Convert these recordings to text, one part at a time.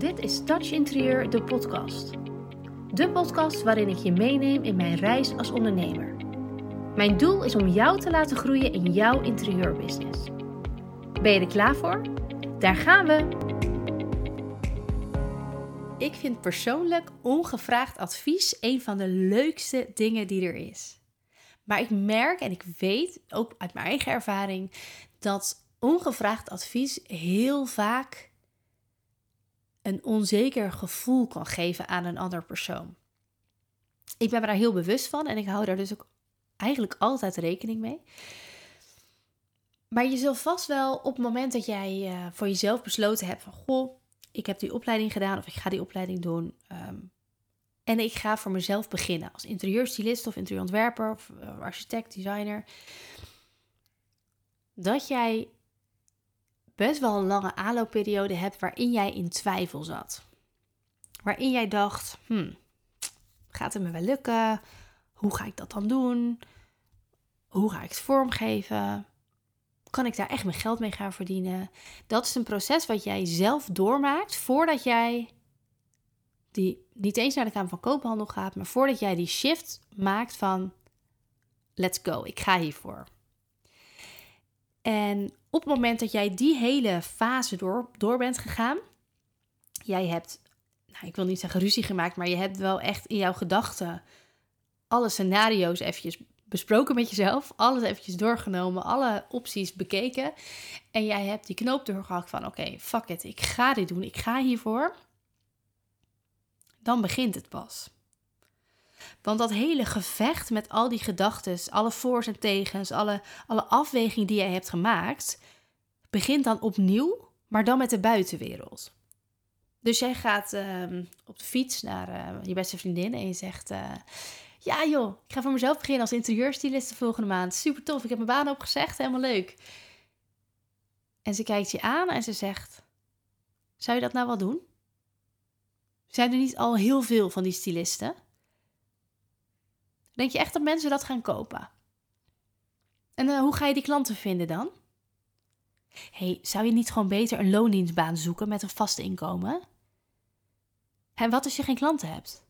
Dit is Touch Interieur, de podcast. De podcast waarin ik je meeneem in mijn reis als ondernemer. Mijn doel is om jou te laten groeien in jouw interieurbusiness. Ben je er klaar voor? Daar gaan we! Ik vind persoonlijk ongevraagd advies een van de leukste dingen die er is. Maar ik merk en ik weet, ook uit mijn eigen ervaring, dat ongevraagd advies heel vaak een onzeker gevoel kan geven aan een ander persoon. Ik ben me daar heel bewust van en ik hou daar dus ook eigenlijk altijd rekening mee. Maar je zult vast wel op het moment dat jij uh, voor jezelf besloten hebt van goh, ik heb die opleiding gedaan of ik ga die opleiding doen. Um, en ik ga voor mezelf beginnen als interieurstylist of interieurontwerper of uh, architect, designer. Dat jij best wel een lange aanloopperiode hebt waarin jij in twijfel zat. Waarin jij dacht, hmm, gaat het me wel lukken? Hoe ga ik dat dan doen? Hoe ga ik het vormgeven? Kan ik daar echt mijn geld mee gaan verdienen? Dat is een proces wat jij zelf doormaakt voordat jij die niet eens naar de Kamer van Koophandel gaat, maar voordat jij die shift maakt van let's go, ik ga hiervoor. En op het moment dat jij die hele fase door, door bent gegaan, jij hebt, nou, ik wil niet zeggen ruzie gemaakt, maar je hebt wel echt in jouw gedachten alle scenario's eventjes besproken met jezelf, alles eventjes doorgenomen, alle opties bekeken. En jij hebt die knoop doorgehakt van oké, fuck it, ik ga dit doen, ik ga hiervoor. Dan begint het pas. Want dat hele gevecht met al die gedachten, alle voor's en tegens, alle, alle afwegingen die jij hebt gemaakt, begint dan opnieuw, maar dan met de buitenwereld. Dus jij gaat ehm, op de fiets naar uh, je beste vriendin en je zegt: uh, Ja, joh, ik ga voor mezelf beginnen als interieurstylist de volgende maand. Super tof, ik heb mijn baan opgezegd, helemaal leuk. En ze kijkt je aan en ze zegt: Zou je dat nou wel doen? Zijn er niet al heel veel van die stylisten? Denk je echt dat mensen dat gaan kopen? En uh, hoe ga je die klanten vinden dan? hey, zou je niet gewoon beter een loondienstbaan zoeken met een vast inkomen? En wat als je geen klanten hebt?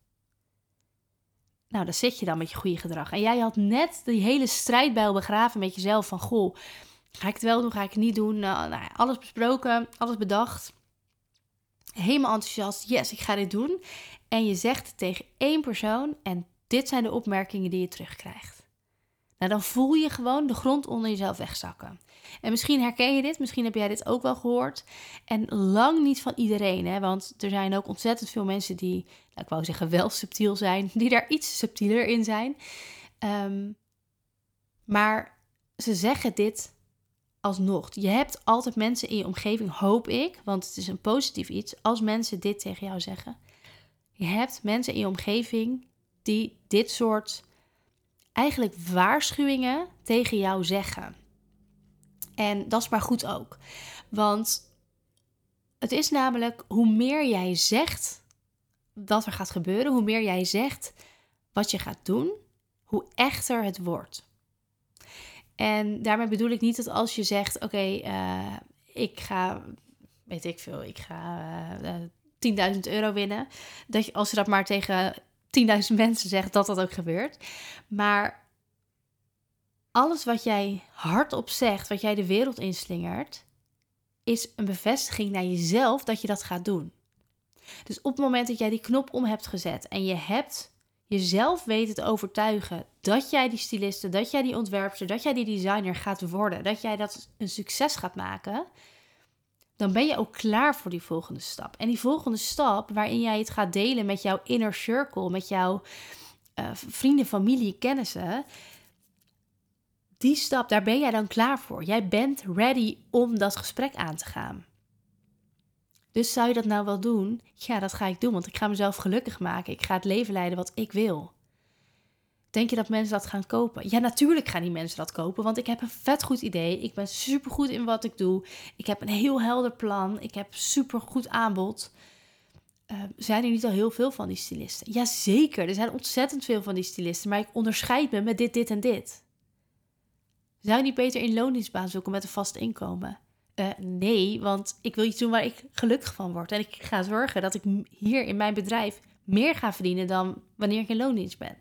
Nou, dan zit je dan met je goede gedrag. En jij had net die hele strijdbijl begraven met jezelf van... Goh, ga ik het wel doen, ga ik het niet doen? Nou, nou, alles besproken, alles bedacht. Helemaal enthousiast, yes, ik ga dit doen. En je zegt tegen één persoon en dit zijn de opmerkingen die je terugkrijgt. Nou, dan voel je gewoon de grond onder jezelf wegzakken. En misschien herken je dit, misschien heb jij dit ook wel gehoord. En lang niet van iedereen, hè? want er zijn ook ontzettend veel mensen die, nou, ik wou zeggen wel subtiel zijn, die daar iets subtieler in zijn. Um, maar ze zeggen dit alsnog. Je hebt altijd mensen in je omgeving, hoop ik, want het is een positief iets, als mensen dit tegen jou zeggen. Je hebt mensen in je omgeving die dit soort eigenlijk waarschuwingen tegen jou zeggen. En dat is maar goed ook. Want het is namelijk hoe meer jij zegt dat er gaat gebeuren, hoe meer jij zegt wat je gaat doen, hoe echter het wordt. En daarmee bedoel ik niet dat als je zegt: Oké, eh, ik ga, weet ik veel, ik ga uh, eh, 10.000 euro winnen. Dat als je dat maar tegen 10.000 mensen zegt, dat dat ook gebeurt. Maar alles wat jij hardop zegt, wat jij de wereld inslingert, is een bevestiging naar jezelf dat je dat gaat doen. Dus op het moment dat jij die knop om hebt gezet en je hebt jezelf weten te overtuigen dat jij die styliste, dat jij die ontwerper, dat jij die designer gaat worden, dat jij dat een succes gaat maken, dan ben je ook klaar voor die volgende stap. En die volgende stap, waarin jij het gaat delen met jouw inner circle, met jouw uh, vrienden, familie, kennissen, die stap, daar ben jij dan klaar voor. Jij bent ready om dat gesprek aan te gaan. Dus zou je dat nou wel doen? Ja, dat ga ik doen, want ik ga mezelf gelukkig maken. Ik ga het leven leiden wat ik wil. Denk je dat mensen dat gaan kopen? Ja, natuurlijk gaan die mensen dat kopen, want ik heb een vet goed idee. Ik ben super goed in wat ik doe. Ik heb een heel helder plan. Ik heb super goed aanbod. Uh, zijn er niet al heel veel van die stylisten? Jazeker, er zijn ontzettend veel van die stylisten, maar ik onderscheid me met dit, dit en dit. Zou je niet beter in loondienstbaan zoeken met een vast inkomen? eh, nee, want ik wil iets doen waar ik gelukkig van word. En ik ga zorgen dat ik hier in mijn bedrijf meer ga verdienen dan wanneer ik in loondienst ben.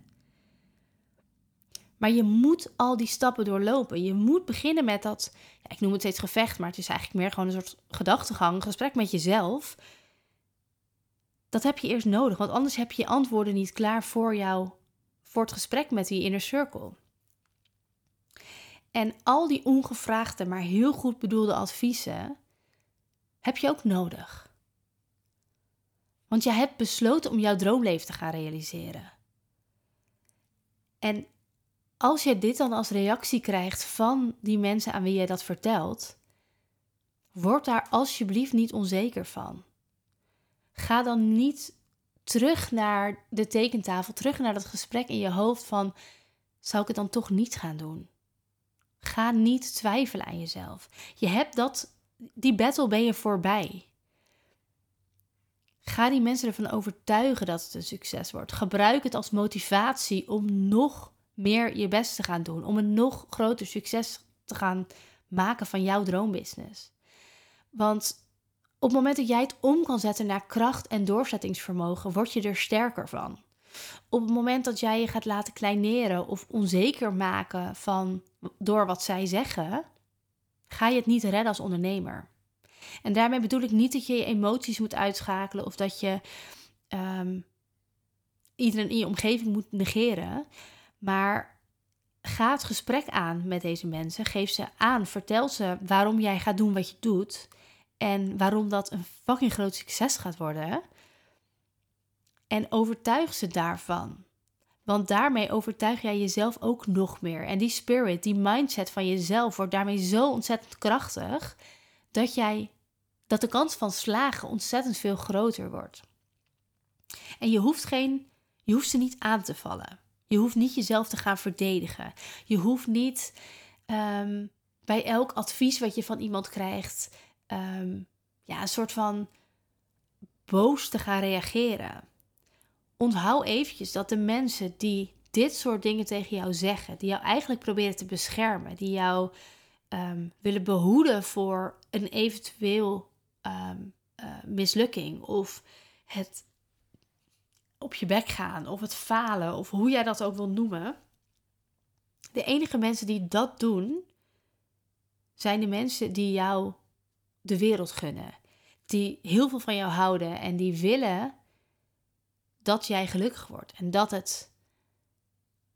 Maar je moet al die stappen doorlopen. Je moet beginnen met dat, ja, ik noem het steeds gevecht, maar het is eigenlijk meer gewoon een soort gedachtegang, een gesprek met jezelf. Dat heb je eerst nodig, want anders heb je je antwoorden niet klaar voor jou, voor het gesprek met die inner circle. En al die ongevraagde, maar heel goed bedoelde adviezen heb je ook nodig. Want je hebt besloten om jouw droomleven te gaan realiseren. En als je dit dan als reactie krijgt van die mensen aan wie je dat vertelt, word daar alsjeblieft niet onzeker van. Ga dan niet terug naar de tekentafel, terug naar dat gesprek in je hoofd van zou ik het dan toch niet gaan doen? Ga niet twijfelen aan jezelf. Je hebt dat, die battle ben je voorbij. Ga die mensen ervan overtuigen dat het een succes wordt. Gebruik het als motivatie om nog meer je best te gaan doen. Om een nog groter succes te gaan maken van jouw droombusiness. Want op het moment dat jij het om kan zetten naar kracht en doorzettingsvermogen, word je er sterker van. Op het moment dat jij je gaat laten kleineren of onzeker maken van door wat zij zeggen, ga je het niet redden als ondernemer. En daarmee bedoel ik niet dat je je emoties moet uitschakelen of dat je um, iedereen in je omgeving moet negeren. Maar ga het gesprek aan met deze mensen. Geef ze aan. Vertel ze waarom jij gaat doen wat je doet. En waarom dat een fucking groot succes gaat worden. En overtuig ze daarvan. Want daarmee overtuig jij jezelf ook nog meer. En die spirit, die mindset van jezelf wordt daarmee zo ontzettend krachtig dat jij dat de kans van slagen ontzettend veel groter wordt. En je hoeft geen je hoeft ze niet aan te vallen. Je hoeft niet jezelf te gaan verdedigen. Je hoeft niet ehm, bij elk advies wat je van iemand krijgt, um, ja, een soort van boos te gaan reageren onthoud eventjes dat de mensen die dit soort dingen tegen jou zeggen, die jou eigenlijk proberen te beschermen, die jou ehm, willen behoeden voor een eventueel uh, mislukking of het op je bek gaan of het falen of hoe jij dat ook wil noemen. De enige mensen die dat doen, zijn de mensen die jou de wereld gunnen. Die heel veel van jou houden en die willen dat jij gelukkig wordt en dat het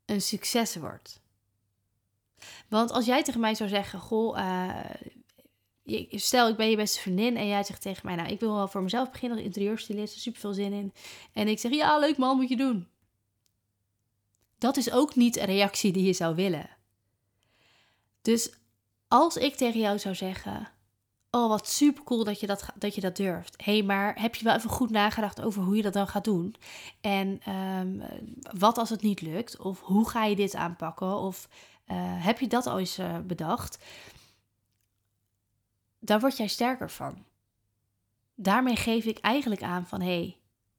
een succes wordt. Want als jij tegen mij zou zeggen: Goh, uh, stel ik ben je beste vriendin en jij zegt tegen mij: Nou, ik wil wel voor mezelf beginnen als interieurstylist, super veel zin in. En ik zeg: Ja, leuk man, moet je doen. Dat is ook niet een reactie die je zou willen. Dus als ik tegen jou zou zeggen: Oh, wat super cool dat je dat, dat je dat durft. Hey, maar heb je wel even goed nagedacht over hoe je dat dan gaat doen? En um, wat als het niet lukt? Of hoe ga je dit aanpakken? Of uh, heb je dat al eens uh, bedacht? Daar word jij sterker van. Daarmee geef ik eigenlijk aan van hé, hey,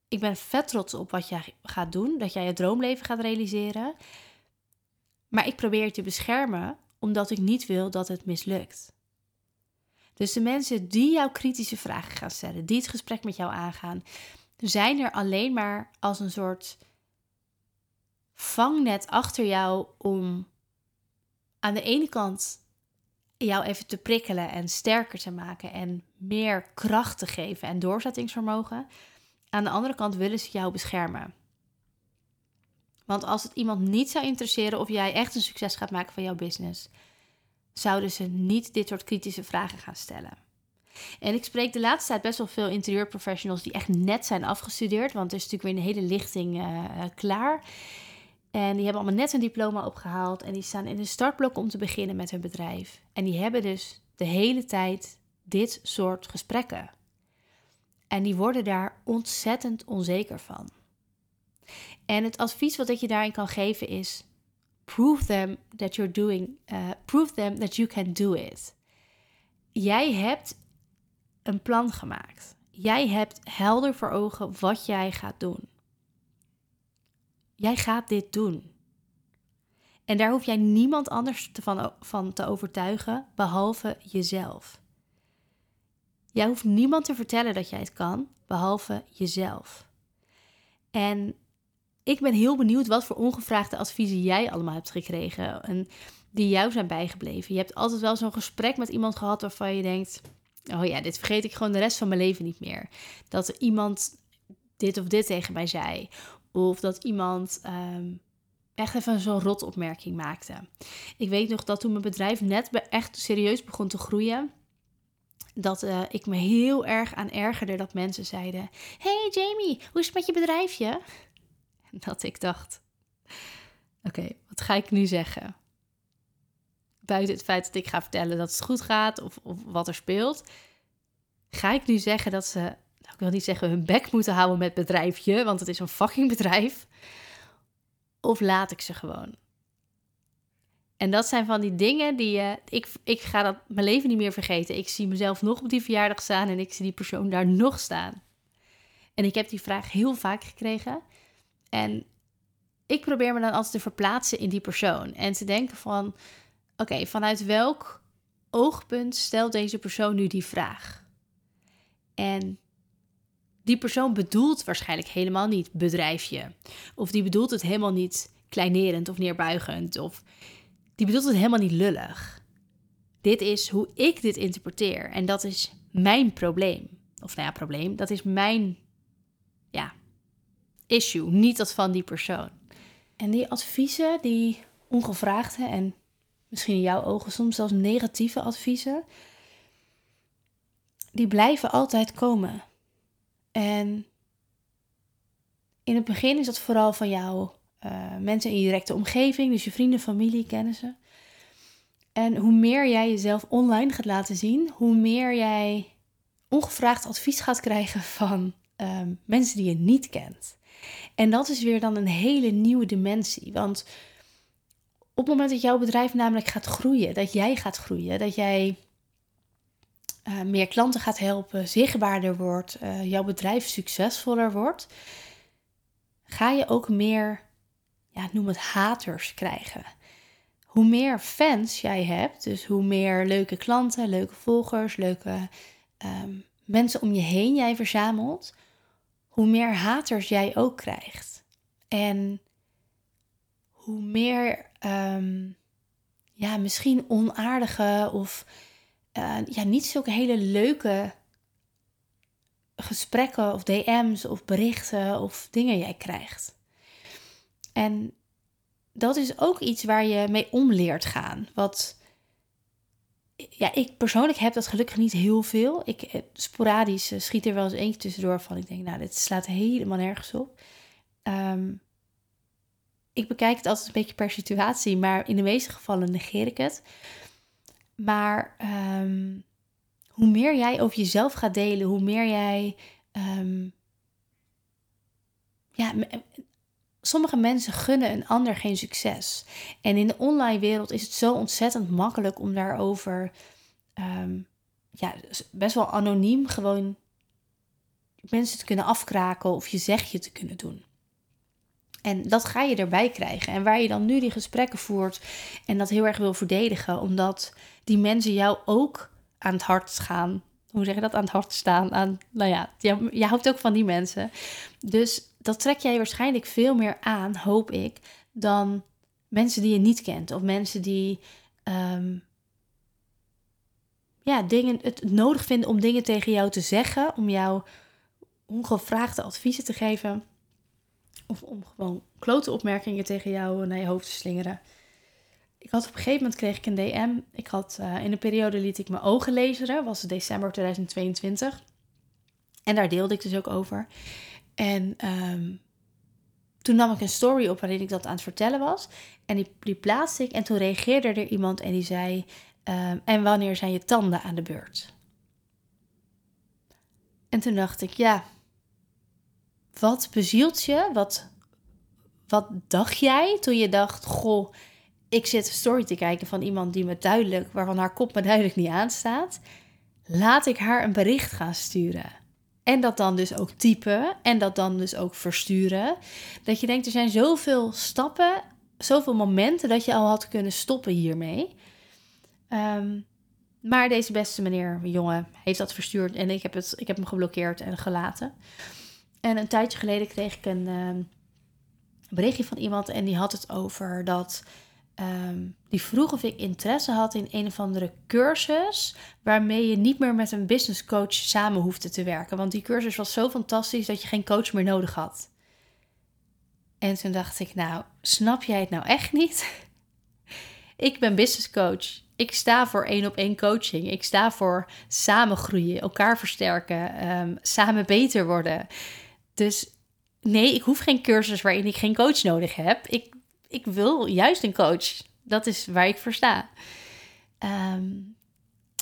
ik ben vet trots op wat jij gaat doen, dat jij je droomleven gaat realiseren. Maar ik probeer je te beschermen omdat ik niet wil dat het mislukt. Dus de mensen die jou kritische vragen gaan stellen, die het gesprek met jou aangaan, zijn er alleen maar als een soort vangnet achter jou om aan de ene kant jou even te prikkelen en sterker te maken en meer kracht te geven en doorzettingsvermogen. Aan de andere kant willen ze jou beschermen. Want als het iemand niet zou interesseren of jij echt een succes gaat maken van jouw business, zouden ze niet dit soort kritische vragen gaan stellen. En ik spreek de laatste tijd best wel veel interieurprofessionals die echt net zijn afgestudeerd, want er is natuurlijk weer een hele lichting uh, klaar. En die hebben allemaal net een diploma opgehaald en die staan in de startblok om te beginnen met hun bedrijf. En die hebben dus de hele tijd dit soort gesprekken. En die worden daar ontzettend onzeker van. En het advies wat ik je daarin kan geven is: prove them that you're doing, uh, prove them that you can do it. Jij hebt een plan gemaakt. Jij hebt helder voor ogen wat jij gaat doen. Jij gaat dit doen. En daar hoef jij niemand anders te van, van te overtuigen behalve jezelf. Jij hoeft niemand te vertellen dat jij het kan, behalve jezelf. En ik ben heel benieuwd wat voor ongevraagde adviezen jij allemaal hebt gekregen en die jou zijn bijgebleven. Je hebt altijd wel zo'n gesprek met iemand gehad waarvan je denkt: Oh ja, dit vergeet ik gewoon de rest van mijn leven niet meer. Dat iemand dit of dit tegen mij zei. Of dat iemand ehm, echt even zo'n rotopmerking maakte. Ik weet nog dat toen mijn bedrijf net echt serieus begon te groeien dat uh, ik me heel erg aan ergerde dat mensen zeiden: Hey Jamie, hoe is het met je bedrijfje? Dat ik dacht: Oké, wat ga ik nu zeggen? Buiten het feit dat ik ga vertellen dat het goed gaat of, of wat er speelt, ga ik nu zeggen dat ze, nou, ik wil niet zeggen hun bek moeten houden met bedrijfje, want het is een fucking bedrijf. Of laat ik ze gewoon? En dat zijn van die dingen die je. ik, ik ga dat mijn leven niet meer vergeten. Ik zie mezelf nog op die verjaardag staan en ik zie die persoon daar nog staan. En ik heb die vraag heel vaak gekregen. En ik probeer me dan altijd te verplaatsen in die persoon. En te denken van, oké, vanuit welk oogpunt stelt deze persoon nu die vraag? En die persoon bedoelt waarschijnlijk helemaal niet bedrijfje. Of die bedoelt het helemaal niet kleinerend of neerbuigend. Of die bedoelt het helemaal niet lullig. Dit is hoe ik dit interpreteer. En dat is mijn probleem. Of nou ja, probleem. Dat is mijn ja, issue, niet dat van die persoon. En die adviezen, die ongevraagde en misschien in jouw ogen soms zelfs negatieve adviezen, die blijven altijd komen. En in het begin is dat vooral van jou uh, mensen in je directe omgeving, dus je vrienden, familie, kennissen. En hoe meer jij jezelf online gaat laten zien, hoe meer jij ongevraagd advies gaat krijgen van ehm, mensen die je niet kent. En dat is weer dan een hele nieuwe dimensie. Want op het moment dat jouw bedrijf namelijk gaat groeien, dat jij gaat groeien, dat jij uh, meer klanten gaat helpen, zichtbaarder wordt, uh, jouw bedrijf succesvoller wordt, ga je ook meer ja, noem het haters krijgen. Hoe meer fans jij hebt, dus hoe meer leuke klanten, leuke volgers, leuke ehm, mensen om je heen jij verzamelt, hoe meer haters jij ook krijgt. En hoe meer, ehm, ja, misschien onaardige of uh, ja, niet zulke hele leuke gesprekken of DM's of berichten of dingen jij krijgt. En dat is ook iets waar je mee om leert gaan. Wat, ja, ik persoonlijk heb dat gelukkig niet heel veel. Ik eh, sporadisch eh, schiet er wel eens eentje tussendoor van. Ik denk, nou, dit slaat helemaal nergens op. Ehm, ik bekijk het altijd een beetje per situatie, maar in de meeste gevallen negeer ik het. Maar ehm, hoe meer jij over jezelf gaat delen, hoe meer jij um, ja, sommige mensen gunnen een ander geen succes. En in de online wereld is het zo ontzettend makkelijk om daarover, um, ja, best wel anoniem gewoon mensen te kunnen afkraken of je zegje te kunnen doen. En dat ga je erbij krijgen. En waar je dan nu die gesprekken voert en dat heel erg wil verdedigen, omdat die mensen jou ook aan het hart gaan. Hoe zeg je dat? Aan het hart staan. Aan, nou ja, je, je houdt ook van die mensen. Dus dat trek jij waarschijnlijk veel meer aan, hoop ik, dan mensen die je niet kent. Of mensen die um, ja, dingen, het nodig vinden om dingen tegen jou te zeggen, om jou ongevraagde adviezen te geven. Of om gewoon klote opmerkingen tegen jou naar je hoofd te slingeren. Ik had op een gegeven moment kreeg ik een DM. Ik had uh, in een periode liet ik mijn ogen lezen. Was het december 2022. En daar deelde ik dus ook over. En ehm, toen nam ik een story op waarin ik dat aan het vertellen was. En die, die plaatste ik. En toen reageerde er iemand en die zei: ehm, En wanneer zijn je tanden aan de beurt? En toen dacht ik: Ja, wat bezielt je? Wat, wat dacht jij toen je dacht: Goh, ik zit een story te kijken van iemand die me duidelijk, waarvan haar kop me duidelijk niet aanstaat. Laat ik haar een bericht gaan sturen. En dat dan dus ook typen en dat dan dus ook versturen. Dat je denkt, er zijn zoveel stappen, zoveel momenten dat je al had kunnen stoppen hiermee. Ehm, maar deze beste meneer, jongen, heeft dat verstuurd en ik heb, het, ik heb hem geblokkeerd en gelaten. En een tijdje geleden kreeg ik een ehm, berichtje van iemand en die had het over dat. Ehm, die vroeg of ik interesse had in een of andere cursus. waarmee je niet meer met een business coach samen hoefde te werken. Want die cursus was zo fantastisch dat je geen coach meer nodig had. En toen dacht ik, nou, snap jij het nou echt niet? ik ben business coach. Ik sta voor één op één coaching. Ik sta voor samen groeien, elkaar versterken, ehm, samen beter worden. Dus nee, ik hoef geen cursus waarin ik geen coach nodig heb. Ik, ik wil juist een coach. Dat is waar ik voor sta. Ehm,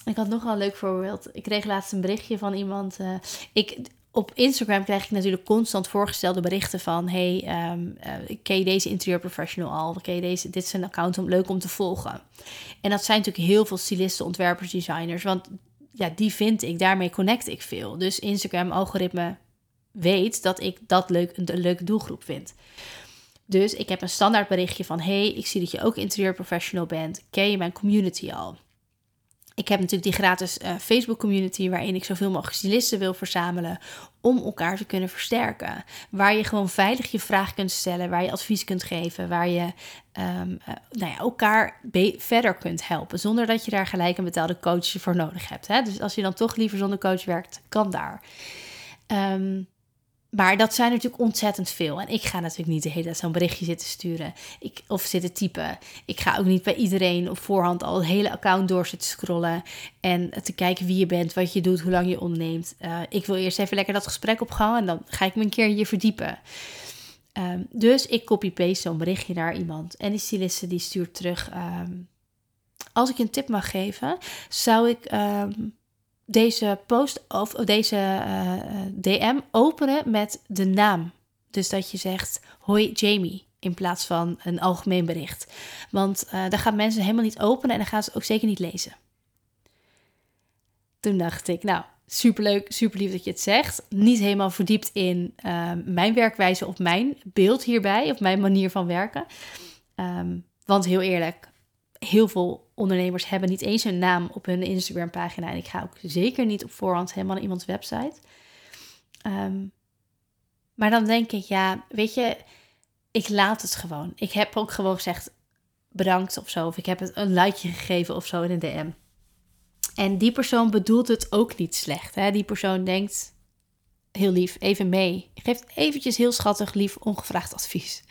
ik had nog een leuk voorbeeld. Ik kreeg laatst een berichtje van iemand. Uh, ik, op Instagram krijg ik natuurlijk constant voorgestelde berichten van... hey, um, uh, ken je deze interieurprofessional al? Ken je deze, dit is een account om, leuk om te volgen. En dat zijn natuurlijk heel veel stylisten, ontwerpers, designers. Want ja, die vind ik, daarmee connect ik veel. Dus Instagram-algoritme weet dat ik dat leuk, een, leuke doelgroep vind. Dus ik heb een standaard berichtje van... hey, ik zie dat je ook interieurprofessional bent. Ken je mijn community al? Ik heb natuurlijk die gratis uh, Facebook community waarin ik zoveel mogelijk stylisten wil verzamelen om elkaar te kunnen versterken. Waar je gewoon veilig je vraag kunt stellen, waar je advies kunt geven, waar je um, nou ja, elkaar verder kunt helpen. Zonder dat je daar gelijk een betaalde coach voor nodig hebt. Hè? Dus als je dan toch liever zonder coach werkt, kan daar. Um, maar dat zijn natuurlijk ontzettend veel. En ik ga natuurlijk niet de hele tijd zo'n berichtje zitten sturen. Ik, of zitten typen. Ik ga ook niet bij iedereen op voorhand al het hele account door zitten scrollen. En te kijken wie je bent, wat je doet, hoe lang je onderneemt. Uh, ik wil eerst even lekker dat gesprek opgaan. En dan ga ik me een keer hier verdiepen. Um, dus ik copy-paste zo'n berichtje naar iemand. En die styliste die stuurt terug. Um, als ik een tip mag geven, zou ik... Um, deze post of deze uh, eh, DM openen met de naam. Dus dat je zegt hoi Jamie in plaats van een algemeen bericht. Want uh, daar gaan mensen helemaal niet openen en dan gaan ze ook zeker niet lezen. Toen dacht ik, nou, superleuk, super lief dat je het zegt. Niet helemaal verdiept in mijn werkwijze of mijn beeld hierbij, of mijn manier van werken. Um, want heel eerlijk, heel veel ondernemers hebben niet eens een naam op hun Instagram pagina. En ik ga ook zeker niet op voorhand helemaal naar iemands website. Um, maar dan denk ik, ja, weet je, ik laat het gewoon. Ik heb ook gewoon gezegd bedankt of zo. Of ik heb het een likeje gegeven of zo in een DM. En die persoon bedoelt het ook niet slecht. Hè? Die persoon denkt, heel lief, even mee. Geeft eventjes heel schattig, lief, ongevraagd advies.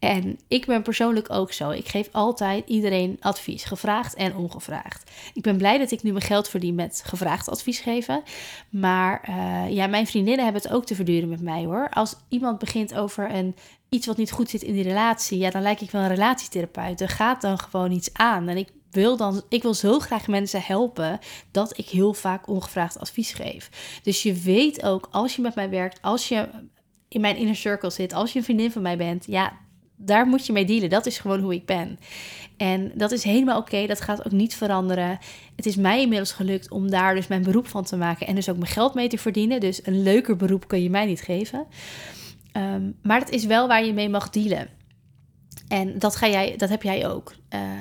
En ik ben persoonlijk ook zo. Ik geef altijd iedereen advies, gevraagd en ongevraagd. Ik ben blij dat ik nu mijn geld verdien met gevraagd advies geven. Maar uh, ja, mijn vriendinnen hebben het ook te verduren met mij hoor. Als iemand begint over een, iets wat niet goed zit in die relatie, ja, dan lijk ik wel een relatietherapeut. Er gaat dan gewoon iets aan. En ik wil dan, ik wil zo graag mensen helpen dat ik heel vaak ongevraagd advies geef. Dus je weet ook, als je met mij werkt, als je in mijn inner circle zit, als je een vriendin van mij bent, ja, daar moet je mee dealen. Dat is gewoon hoe ik ben. En dat is helemaal oké. Dat gaat ook niet veranderen. Het is mij inmiddels gelukt om daar dus mijn beroep van te maken. En dus ook mijn geld mee te verdienen. Dus een leuker beroep kun je mij niet geven. Um, maar het is wel waar je mee mag dealen. En dat, ga jij, dat heb jij ook.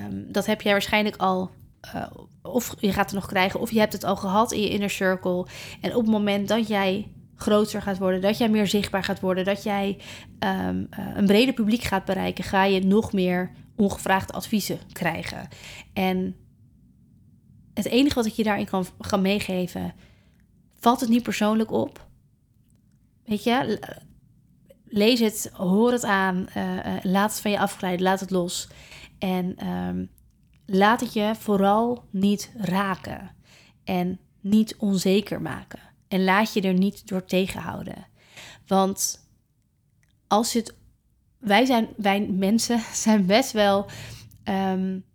Um, dat heb jij waarschijnlijk al. Uh, of je gaat het nog krijgen, of je hebt het al gehad in je inner circle. En op het moment dat jij groter gaat worden, dat jij meer zichtbaar gaat worden, dat jij um, een breder publiek gaat bereiken, ga je nog meer ongevraagde adviezen krijgen. En het enige wat ik je daarin kan gaan meegeven, valt het niet persoonlijk op. Weet je, lees het, hoor het aan, uh, laat het van je afglijden, laat het los. En um, laat het je vooral niet raken en niet onzeker maken. En laat je er niet door tegenhouden. Want als het. Wij zijn, wij mensen zijn best wel. Um,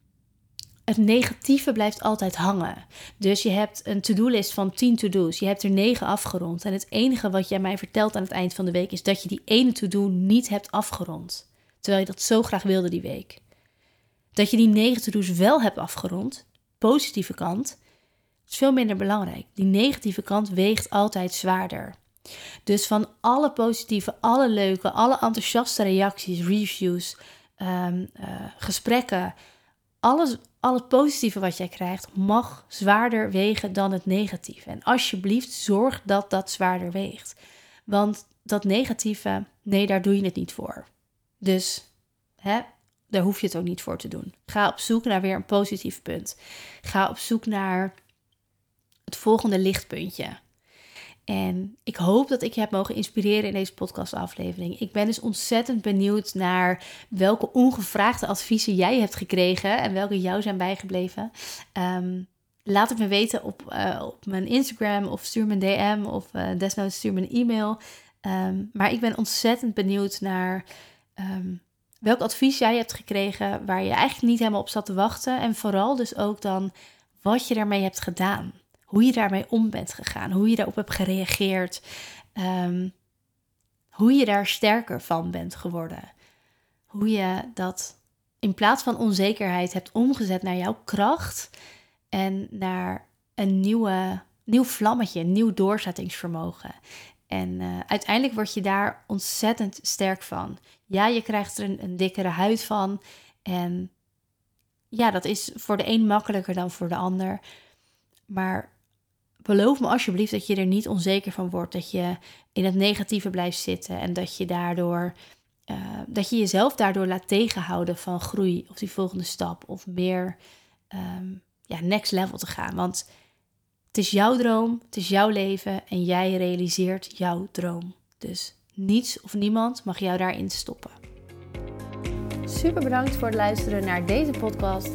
het negatieve blijft altijd hangen. Dus je hebt een to-do-list van 10 to-do's. Je hebt er 9 afgerond. En het enige wat jij mij vertelt aan het eind van de week is dat je die ene to-do niet hebt afgerond. Terwijl je dat zo graag wilde die week. Dat je die 9 to-do's wel hebt afgerond, positieve kant, is veel minder belangrijk. Die negatieve kant weegt altijd zwaarder. Dus van alle positieve, alle leuke, alle enthousiaste reacties, reviews, um, uh, gesprekken, alles, al het positieve wat jij krijgt mag zwaarder wegen dan het negatieve. En alsjeblieft, zorg dat dat zwaarder weegt. Want dat negatieve, nee, daar doe je het niet voor. Dus hè, daar hoef je het ook niet voor te doen. Ga op zoek naar weer een positief punt. Ga op zoek naar volgende lichtpuntje. En ik hoop dat ik je heb mogen inspireren in deze podcastaflevering. Ik ben dus ontzettend benieuwd naar welke ongevraagde adviezen jij hebt gekregen en welke jou zijn bijgebleven. Ehm, laat het me weten op, uh, op mijn Instagram of stuur me een DM of uh, desnoods stuur me een e-mail. Um, maar ik ben ontzettend benieuwd naar um, welk advies jij hebt gekregen waar je eigenlijk niet helemaal op zat te wachten. En vooral dus ook dan wat je daarmee hebt gedaan hoe je daarmee om bent gegaan, hoe je daarop hebt gereageerd, um, hoe je daar sterker van bent geworden. Hoe je dat in plaats van onzekerheid hebt omgezet naar jouw kracht en naar een nieuwe, nieuw vlammetje, een nieuw doorzettingsvermogen. En uh, uiteindelijk word je daar ontzettend sterk van. Ja, je krijgt er een, een dikkere huid van. En ja, dat is voor de een makkelijker dan voor de ander. Maar beloof me alsjeblieft dat je er niet onzeker van wordt. Dat je in het negatieve blijft zitten en dat je daardoor. Uh, dat je jezelf daardoor laat tegenhouden van groei of die volgende stap of meer um, ja, next level te gaan. Want het is jouw droom, het is jouw leven en jij realiseert jouw droom. Dus niets of niemand mag jou daarin stoppen. Super bedankt voor het luisteren naar deze podcast.